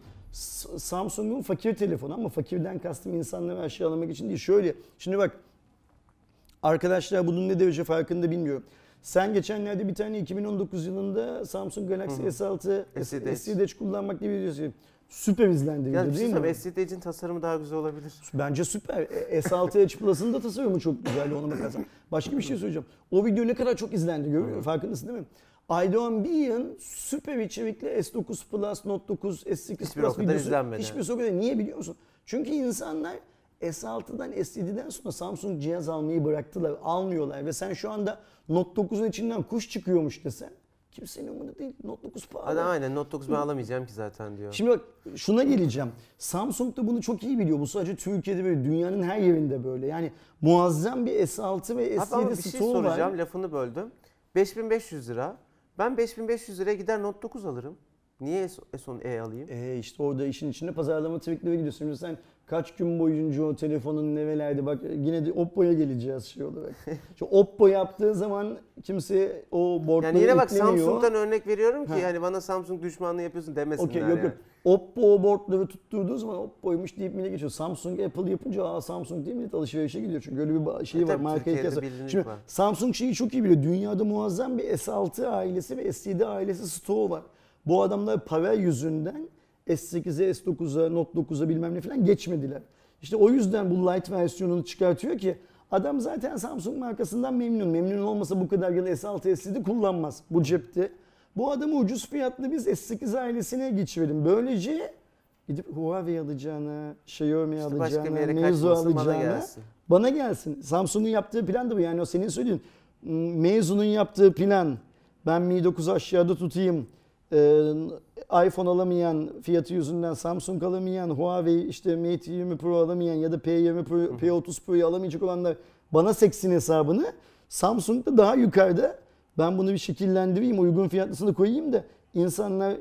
Samsung'un fakir telefonu ama fakirden kastım insanları aşağılamak için değil. Şöyle şimdi bak arkadaşlar bunun ne derece farkında bilmiyorum. Sen geçenlerde bir tane 2019 yılında Samsung Galaxy S6 S7 S7 Edge kullanmak diye bir video çektin. Süper izlendi Ya video bir şey değil mi? S7 Edge'in tasarımı daha güzel olabilir. Bence süper. E, S6 Edge Plus'ın da tasarımı çok güzel ona bakarsan. Başka bir şey söyleyeceğim. O video ne kadar çok izlendi görüyor musun? Farkındasın değil mi? Aydoğan bir yıl süper içerikli S9 Plus, Note 9, S8 Hiçbir Plus videosu. izlenmedi. Hiçbir o kadar. Niye biliyor musun? Çünkü insanlar S6'dan S7'den sonra Samsung cihaz almayı bıraktılar. Almıyorlar ve sen şu anda Note 9'un içinden kuş çıkıyormuş desen kimsenin umurunda değil. Note 9 pahalı. Hadi aynen Note 9 ben alamayacağım ki zaten diyor. Şimdi bak şuna geleceğim. Samsung da bunu çok iyi biliyor. Bu sadece Türkiye'de böyle dünyanın her yerinde böyle. Yani muazzam bir S6 ve Abi ama S7 bir şey stoğu soracağım var. lafını böldüm. 5500 lira. Ben 5500 liraya gider Note 9 alırım. Niye S10 E alayım? E işte orada işin içinde pazarlama trikleri gidiyorsun. Şimdi sen kaç gün boyunca o telefonun nevelerde bak yine de Oppo'ya geleceğiz şey olarak. Şu Oppo yaptığı zaman kimse o boardları Yani yine bak yüklemiyor. Samsung'dan örnek veriyorum ki Ha. hani bana Samsung düşmanlığı yapıyorsun demesinler Okey yani. yok yok. Oppo boardları tutturduğu zaman Oppo'ymuş deyip millet geçiyor. Samsung Apple yapınca aa Samsung diye millet alışverişe gidiyor. Çünkü öyle bir şey E var marka hikayesi. Şimdi var. Samsung şeyi çok iyi biliyor. Dünyada muazzam bir S6 ailesi ve S7 ailesi stoğu var. Bu adamlar para yüzünden S8'e, S9'a, Note 9'a bilmem ne falan geçmediler. İşte o yüzden bu Lite versiyonunu çıkartıyor ki adam zaten Samsung markasından memnun. Memnun olmasa bu kadar yıl S6, S7 kullanmaz bu cepte. Bu adamı ucuz fiyatlı biz S8 ailesine geçirelim. Böylece gidip Huawei alacağına, Xiaomi İşte alacağına, Meizu kaçmasın bana alacağına gelsin. bana gelsin. Samsung'un yaptığı plan da bu. Yani o senin söylediğin Meizu'nun yaptığı plan. Ben Mi 9'u aşağıda tutayım. Ee, iPhone alamayan fiyatı yüzünden Samsung alamayan, Huawei işte Mate 20 Pro alamayan ya da P20 Pro, P30 Pro'yu alamayacak olanlar bana seksin hesabını. Samsung da daha yukarıda. Ben bunu bir şekillendireyim, uygun fiyatlısını koyayım da insanlar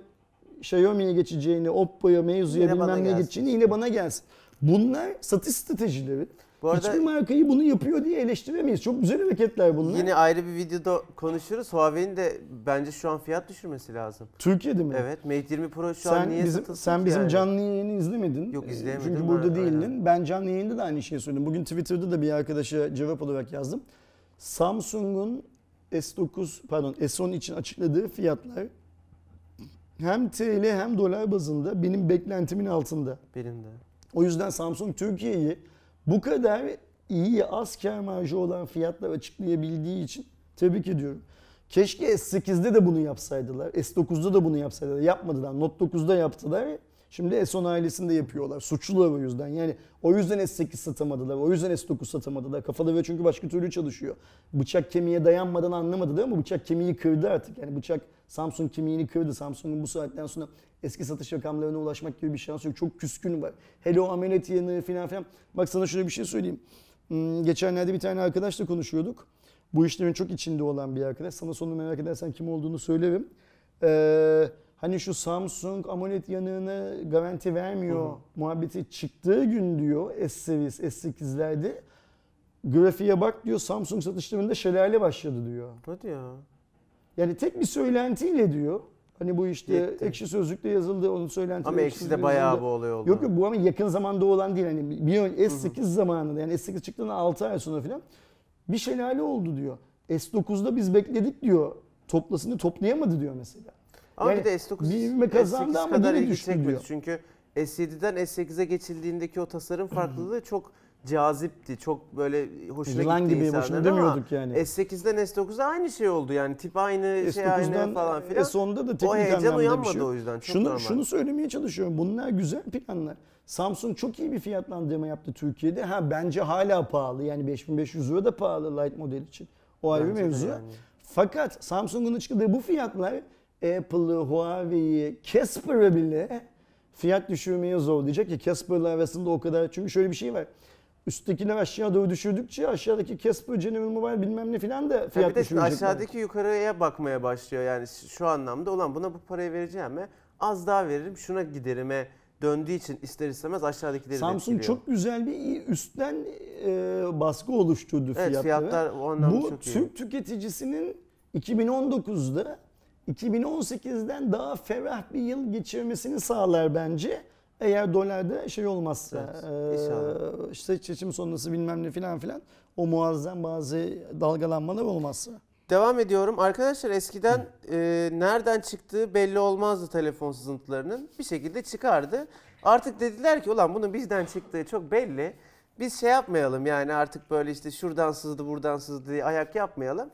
Xiaomi'ye geçeceğini, Oppo'ya, Meizu'ya bilmem ne gelsin. geçeceğini yine bana gelsin. Bunlar satış stratejileri. Bu arada Hiçbir markayı bunu yapıyor diye eleştiremeyiz. Çok güzel hareketler bunlar. yine ayrı bir videoda konuşuruz. Huawei'nin de bence şu an fiyat düşürmesi lazım. Türkiye'de mi? Evet Mate 20 Pro şu Sen an niye bizim, sen bizim yani? canlı yayını izlemedin. Yok, Ee, izleyemedim Çünkü burada aynen. değildin. Ben canlı yayında da aynı şeyi söyledim. Bugün Twitter'da da bir arkadaşa cevap olarak yazdım. Samsung'un S9 pardon S10 için açıkladığı fiyatlar hem TL hem dolar bazında benim beklentimin altında. Benim de. O yüzden Samsung Türkiye'yi bu kadar iyi az kar marjı olan fiyatlar açıklayabildiği için tebrik ediyorum. Keşke S8'de de bunu yapsaydılar. S9'da da bunu yapsaydılar. Yapmadılar. Note 9'da yaptılar. Şimdi S10 ailesinde yapıyorlar. Suçlular o yüzden. Yani o yüzden S8 satamadılar. O yüzden S9 satamadılar. Kafaları çünkü başka türlü çalışıyor. Bıçak kemiğe dayanmadan anlamadılar ama bıçak kemiği kırdı artık. Yani bıçak Samsung kemiğini kırdı. Samsung'un bu saatten sonra eski satış rakamlarına ulaşmak gibi bir şansı yok. Çok küskün var. Hele ameliyat yanığı falan filan. Bak sana şöyle bir şey söyleyeyim. Hmm, Geçenlerde bir tane arkadaşla konuşuyorduk. Bu işlerin çok içinde olan bir arkadaş. Sana sonra merak edersen kim olduğunu söylerim. Ee, hani şu Samsung AMOLED yanığına garanti vermiyor muhabbeti çıktığı gün diyor S serisi S8'lerde grafiğe bak diyor Samsung satışlarında şelale başladı diyor. Hadi ya. Yani tek bir söylentiyle diyor. Hani bu işte Yetti. ekşi sözlükte yazıldı onun söylentileri. Ama ekşi de bayağı bu olay oldu. Yok yok bu ama yakın zamanda olan değil. Hani bir ön- S8 zamanında yani S8 çıktığında 6 ay sonra falan bir şelale oldu diyor. S9'da biz bekledik diyor. Toplasını toplayamadı diyor mesela. Ama Yani bir de S9 bir kazandı S8 ama kadar ilgi çekmedi. Çünkü S7'den S8'e geçildiğindeki o tasarım farklılığı çok cazipti. Çok böyle hoşuna Yılan gitti gibi insanların demiyorduk yani. S8'den S9'a aynı şey oldu yani tip aynı şey aynı S9'dan falan filan. S10'da da O teknik heyecan anlamda bir uyanmadı şey yok. o yüzden. Çok Şunu, normal. şunu söylemeye çalışıyorum. Bunlar güzel planlar. Samsung çok iyi bir fiyatlandırma yaptı Türkiye'de. Ha bence hala pahalı. Yani 5500 lira da pahalı Lite model için. O ayrı de mevzu. yani. Fakat Samsung'un açıkladığı bu fiyatlar Apple'ı, Huawei'yi, Casper'ı bile fiyat düşürmeye zorlayacak ki Casper'la arasında o kadar çünkü şöyle bir şey var. Üsttekiler aşağı doğru düşürdükçe aşağıdaki Casper, General Mobile bilmem ne filan da Ya fiyat de düşürecekler. aşağıdaki yukarıya bakmaya başlıyor yani şu anlamda ulan buna bu parayı vereceğim az daha veririm şuna giderime döndüğü için ister istemez aşağıdakileri Samsung çok güzel bir üstten e, baskı oluşturdu Evet fiyatlara. fiyatlar o anlamda Bu çok iyi. Türk tüketicisinin 2019'da 2018'den daha ferah bir yıl geçirmesini sağlar bence. Eğer dolarda şey olmazsa, Evet, eee, işte seçim sonrası bilmem ne filan filan o muazzam bazı dalgalanmalar olmazsa. Devam ediyorum. Arkadaşlar eskiden e, nereden çıktığı belli olmazdı telefon sızıntılarının. Bir şekilde çıkardı. Artık dediler ki ulan bunun bizden çıktığı çok belli. Biz şey yapmayalım yani artık böyle işte şuradan sızdı buradan sızdı diye ayak yapmayalım.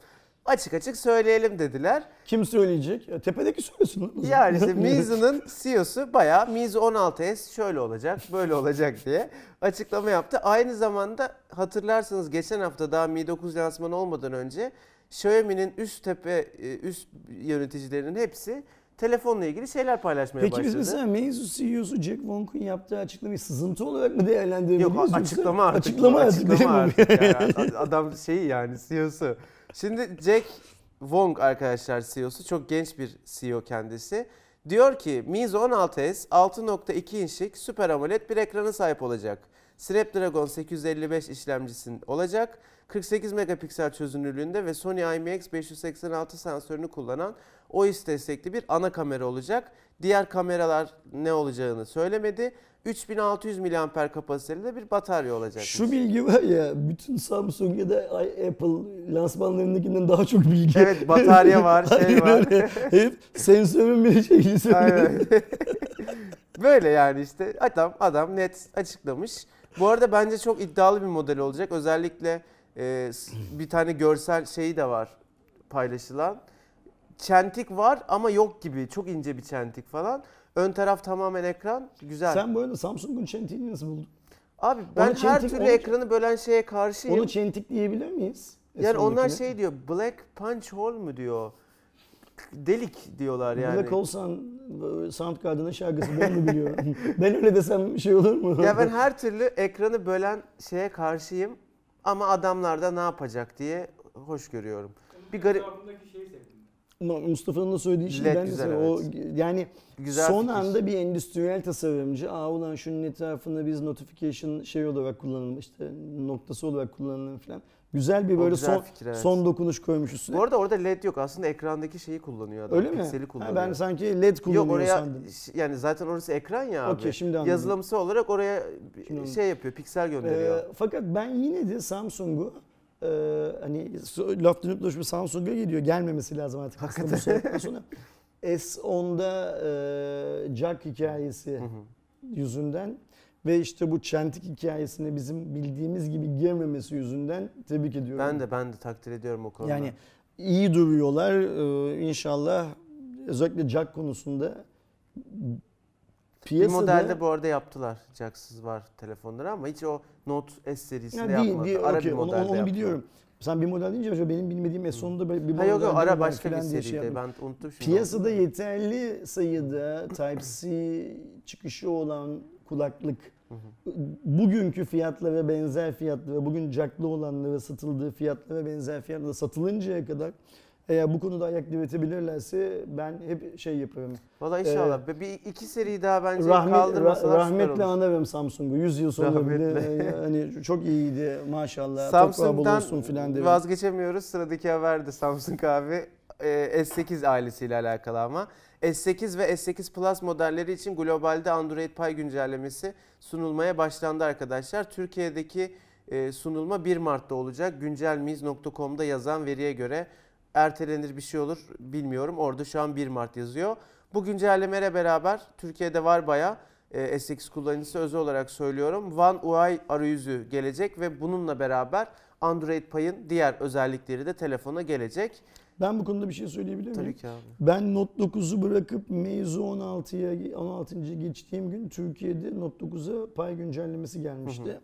Açık açık söyleyelim dediler. Kim söyleyecek? Tepedeki söylesin. Yani işte Mizu'nun CEO'su bayağı Mizu 16S şöyle olacak, böyle olacak diye açıklama yaptı. Aynı zamanda hatırlarsanız geçen hafta daha Mi 9 lansmanı olmadan önce Xiaomi'nin üst tepe e, üst yöneticilerinin hepsi telefonla ilgili şeyler paylaşmaya Peki başladı. biz mesela Meizu CEO'su Jack Wonk'un yaptığı açıklamayı sızıntı olarak mı değerlendirebiliriz? Yok açıklama artık. Açıklama bu, artık mi? artık yani. Ad- Adam şeyi yani CEO'su. Şimdi Jack Wong arkadaşlar CEO'su çok genç bir CEO kendisi. Diyor ki Mizu 16S 6.2 inçlik Super AMOLED bir ekrana sahip olacak. Snapdragon 855 işlemcisin olacak. 48 megapiksel çözünürlüğünde ve Sony IMX586 sensörünü kullanan OIS destekli bir ana kamera olacak. Diğer kameralar ne olacağını söylemedi. 3600 mAh kapasiteli bir batarya olacak. Şu bilgi var ya bütün Samsung ya da Apple lansmanlarındakinden daha çok bilgi. Evet batarya var, şey var. Hep sensörün bir şeyi. Aynen. Böyle yani işte adam adam net açıklamış. Bu arada bence çok iddialı bir model olacak. Özellikle e, bir tane görsel şeyi de var paylaşılan. Çentik var ama yok gibi. Çok ince bir çentik falan. Ön taraf tamamen ekran. Güzel. Sen bu arada Samsung'un çentiğini nasıl buldun? Abi ben Onu her çentik- türlü onu- ekranı bölen şeye karşıyım. Onu çentik diyebilir miyiz? yani onlar şey diyor. Black punch hole mu diyor. Delik diyorlar yani. Black Olsan Soundgarden'ın şarkısı ben mi biliyorum? ben öyle desem şey olur mu? Ya ben her türlü ekranı bölen şeye karşıyım ama adamlar da ne yapacak diye hoş görüyorum. Bir garip Mustafa'nın da söylediği şey ben de güzel, sana- o evet. yani güzel son fikir. anda bir endüstriyel tasarımcı aa ulan şunun etrafında biz notification şey olarak kullanalım işte noktası olarak kullanalım falan. Güzel bir böyle güzel son fikir, evet. son dokunuş koymuş üstüne. Bu arada orada led yok. Aslında ekrandaki şeyi kullanıyor adam. Öyle mi? Pikseli Ha, kullanıyor. ben sanki led kullanıyor Yok oraya sandım. yani zaten orası ekran ya abi. Okey, şimdi anladım. Yazılımsı olarak oraya Şimdi şey yapıyor, piksel gönderiyor. Ee, fakat ben yine de Samsung'u e, hani laf dönüp dolaşıp Samsung'a geliyor. Gelmemesi lazım artık saatten sonra. S10'da e, jack hikayesi yüzünden ve işte bu çentik hikayesine bizim bildiğimiz gibi girmemesi yüzünden tebrik ediyorum. ben de ben de takdir ediyorum o konuda. Yani iyi duruyorlar. Ee, inşallah özellikle jack konusunda bir piyasada modelde bu arada yaptılar. Jacksız var telefonları ama hiç o Note S serisinde Ya değil, yapmadı. değil, Ara okey, bir onu, modelde onu, onu yaptılar. biliyorum. Sen bir model deyince benim bilmediğim S10'da bir bir Ha yok yok model ara başka bir diye seriydi. şey yaptım. ben unuttum şimdi. Piyasada yeterli sayıda Type-C çıkışı olan kulaklık bugünkü fiyatlara benzer fiyatlara, bugün jacklı olanlara satıldığı fiyatlara benzer fiyatlara satılıncaya kadar eğer bu konuda ayak diretebilirlerse ben hep şey yaparım. Valla inşallah. bir iki seri daha bence Ee, Rahmet, kaldırmasalar rahmetli anarım Samsung'u. 100 yıl sonra bile e, hani çok iyiydi maşallah. Samsung'dan filan derim. vazgeçemiyoruz. Sıradaki haber de Samsung abi. Ee, S8 ailesiyle alakalı ama. S8 ve S8 Plus modelleri için globalde Android Pie güncellemesi sunulmaya başlandı arkadaşlar. Türkiye'deki e, sunulma 1 Mart'ta olacak. Güncelmiz.com'da yazan veriye göre ertelenir bir şey olur bilmiyorum. Orada şu an 1 Mart yazıyor. Bu güncellemeyle beraber Türkiye'de var baya S8 kullanıcısı özel olarak söylüyorum. One UI arayüzü gelecek ve bununla beraber Android Pie'ın diğer özellikleri de telefona gelecek. Ben bu konuda bir şey söyleyebilir miyim? Tabii ki abi. Ben Note 9'u bırakıp Meizu 16'ya 16. geçtiğim gün Türkiye'de Note 9'a pay güncellemesi gelmişti.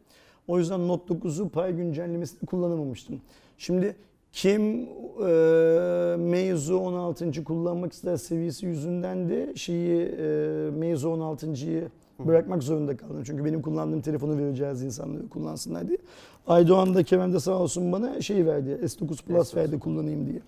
O yüzden Note 9'u pay güncellemesini kullanamamıştım. Şimdi Kim e, Meizu 16. kullanmak ister seviyesi yüzünden de şeyi e, Meizu 16'yı bırakmak zorunda kaldım. Çünkü benim kullandığım telefonu vereceğiz insanlara kullansınlar diye. Aydoğan da Kerem de sağ olsun bana şey verdi. S9 Plus S9. verdi kullanayım diye.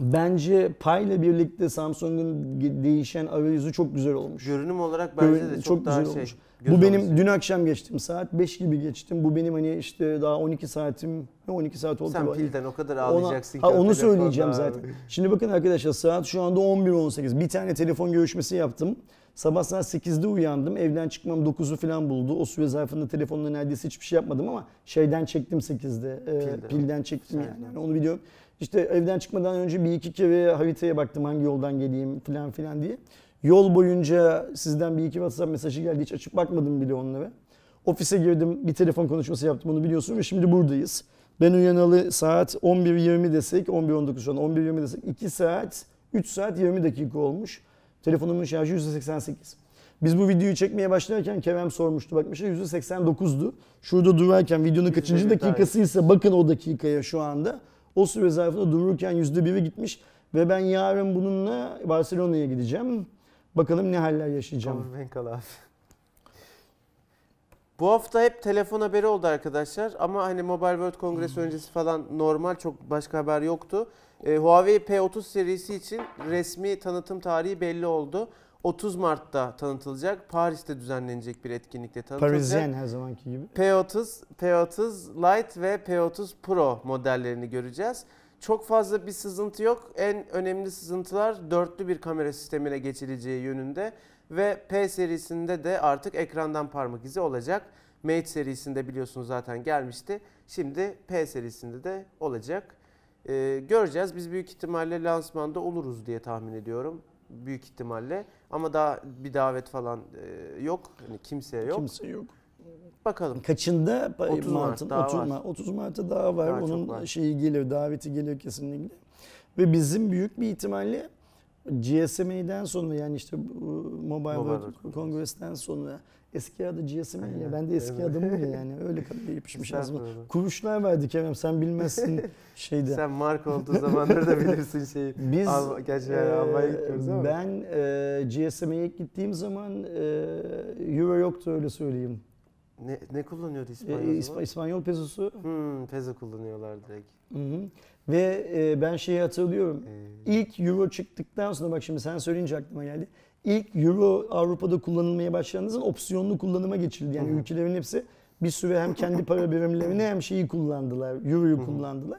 Bence payla birlikte Samsung'un değişen arayüzü çok güzel olmuş. Görünüm olarak bence de Görün- çok, çok daha güzel şey. olmuş. Bu benim alıcı. dün akşam geçtim saat 5 gibi geçtim. Bu benim hani işte daha 12 saatim ne 12 saat oldu. Sen pilden o kadar Ona- ağlayacaksın ha, ki. o onu söyleyeceğim abi. zaten. Şimdi bakın arkadaşlar saat şu anda 11.18. Bir tane telefon görüşmesi yaptım. Sabah saat 8'de uyandım. Evden çıkmam 9'u falan buldu. O süre zarfında telefonla neredeyse hiçbir şey yapmadım ama şeyden çektim 8'de. Ee, Pilden. pilden çektim yani. Yani Onu biliyorum. İşte evden çıkmadan önce bir iki kere haritaya baktım hangi yoldan geleyim falan filan diye. Yol boyunca sizden bir iki WhatsApp mesajı geldi. Hiç açıp bakmadım bile onlara. Ofise girdim, bir telefon konuşması yaptım onu biliyorsun ve şimdi buradayız. Ben uyanalı saat 11.20 desek, 11.19 şu an 11.20 desek 2 saat, 3 saat 20 dakika olmuş. Telefonumun şarjı %88. Biz bu videoyu çekmeye başlarken Kerem sormuştu. Bakmışlar %89'du. Şurada durarken videonun kaçıncı dakikasıysa bakın o dakikaya şu anda. O süre zarfında dururken %1'e gitmiş. Ve ben yarın bununla Barcelona'ya gideceğim. Bakalım ne haller yaşayacağım. Abi. Bu hafta hep telefon haberi oldu arkadaşlar ama hani Mobile World Kongresi öncesi falan normal çok başka haber yoktu. Ee, Huawei P30 serisi için resmi tanıtım tarihi belli oldu. 30 Mart'ta tanıtılacak. Paris'te düzenlenecek bir etkinlikte tanıtılacak. Parisyen her zamanki gibi. P30, P30 Lite ve P30 Pro modellerini göreceğiz. Çok fazla bir sızıntı yok. En önemli sızıntılar dörtlü bir kamera sistemine geçileceği yönünde ve P serisinde de artık ekrandan parmak izi olacak. Mate serisinde biliyorsunuz zaten gelmişti. Şimdi P serisinde de olacak. Ee, göreceğiz. Biz büyük ihtimalle lansmanda oluruz diye tahmin ediyorum. Büyük ihtimalle. Ama daha bir davet falan e, yok. Hani kimseye yok. Kimse yok. Bakalım. Kaçında 30 Mart Mart'ın daha 30, var. Mart, 30 Mart'ta daha var. Daha Onun var. şeyi gelir, daveti gelir kesinlikle. Ve bizim büyük bir ihtimalle GSMA'den sonra yani işte Mobile, Mobile World Congress'ten sonra eski adı GSMA Aynen. ya ben de eski Evet. adamım ya yani öyle kadar yapışmış ağzıma. Kuruşlar verdi Kerem sen bilmezsin şeyde. Sen marka olduğu zamanları da bilirsin şeyi. Biz Alma- gerçi yani Almanya'ya gitmiyoruz ama. ben e, GSMA'ya gittiğim zaman e, Euro yoktu öyle söyleyeyim. Ne, ne kullanıyordu E, İspanyol? İsp- İspanyol pesosu. Hmm, peso kullanıyorlar direkt. Hı hı. Ve e, ben şeyi hatırlıyorum. Ee, İlk Euro çıktıktan sonra bak şimdi sen söyleyince aklıma geldi. İlk Euro Avrupa'da kullanılmaya başlandığı zaman opsiyonlu kullanıma geçildi. Yani Hı hı. ülkelerin hepsi bir süre hem kendi para birimlerini hem şeyi kullandılar. Euro'yu Hı hı. kullandılar.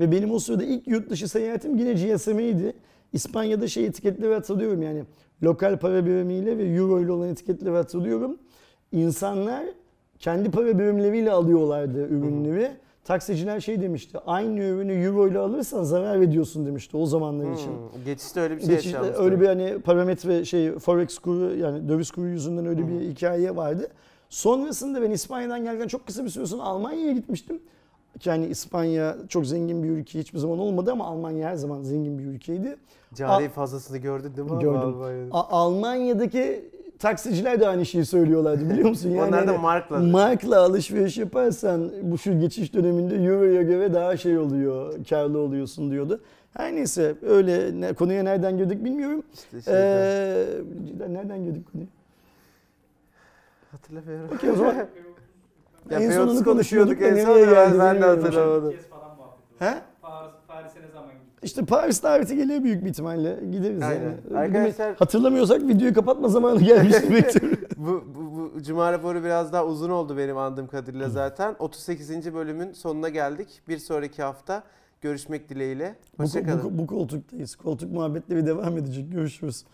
Ve benim o sırada ilk yurt dışı seyahatim yine GSM'ydi. İspanya'da şey etiketleri hatırlıyorum yani lokal para birimiyle ve Euro ile olan etiketleri hatırlıyorum. İnsanlar kendi para birimleriyle alıyorlardı ürünleri. Taksiciler şey demişti, aynı ürünü euro ile alırsan zarar ediyorsun demişti o zamanlar için. hmm, geçişte öyle bir şey Geçişte yaşanmıştı. öyle bir hani parametre şey forex kuru yani döviz kuru yüzünden öyle bir Hı. hikaye vardı. Sonrasında ben İspanya'dan gelirken çok kısa bir süre sonra Almanya'ya gitmiştim. Yani İspanya çok zengin bir ülke hiçbir zaman olmadı ama Almanya her zaman zengin bir ülkeydi. Cari fazlasını gördün değil mi? Gördüm. Almanya'daki taksiciler de aynı şeyi söylüyorlardı biliyor musun? Onlar da hani markla. Markla alışveriş yaparsan bu şu geçiş döneminde Euro'ya göre daha şey oluyor, karlı oluyorsun diyordu. Her neyse öyle ne, konuya nereden girdik bilmiyorum. İşte şeyden. Ee, nereden girdik konuya? Hatırlamıyorum. Okey o zaman Ya en P30 sonunu konuşuyorduk da en nereye son da ben, geldi ben de hatırlamadım. he? Paris, Paris'e ne zaman gittik? İşte Paris daveti geliyor büyük bir ihtimalle. Gideriz Aynen. yani. Arkadaşlar- Hatırlamıyorsak videoyu kapatma zamanı gelmiş demektir. bu, bu, bu Cuma raporu biraz daha uzun oldu benim andığım kadarıyla zaten. 38. bölümün sonuna geldik. Bir sonraki hafta görüşmek dileğiyle. bu, Hoşçakalın. bu, bu koltuktayız. Koltuk muhabbetleri devam edecek. Görüşürüz.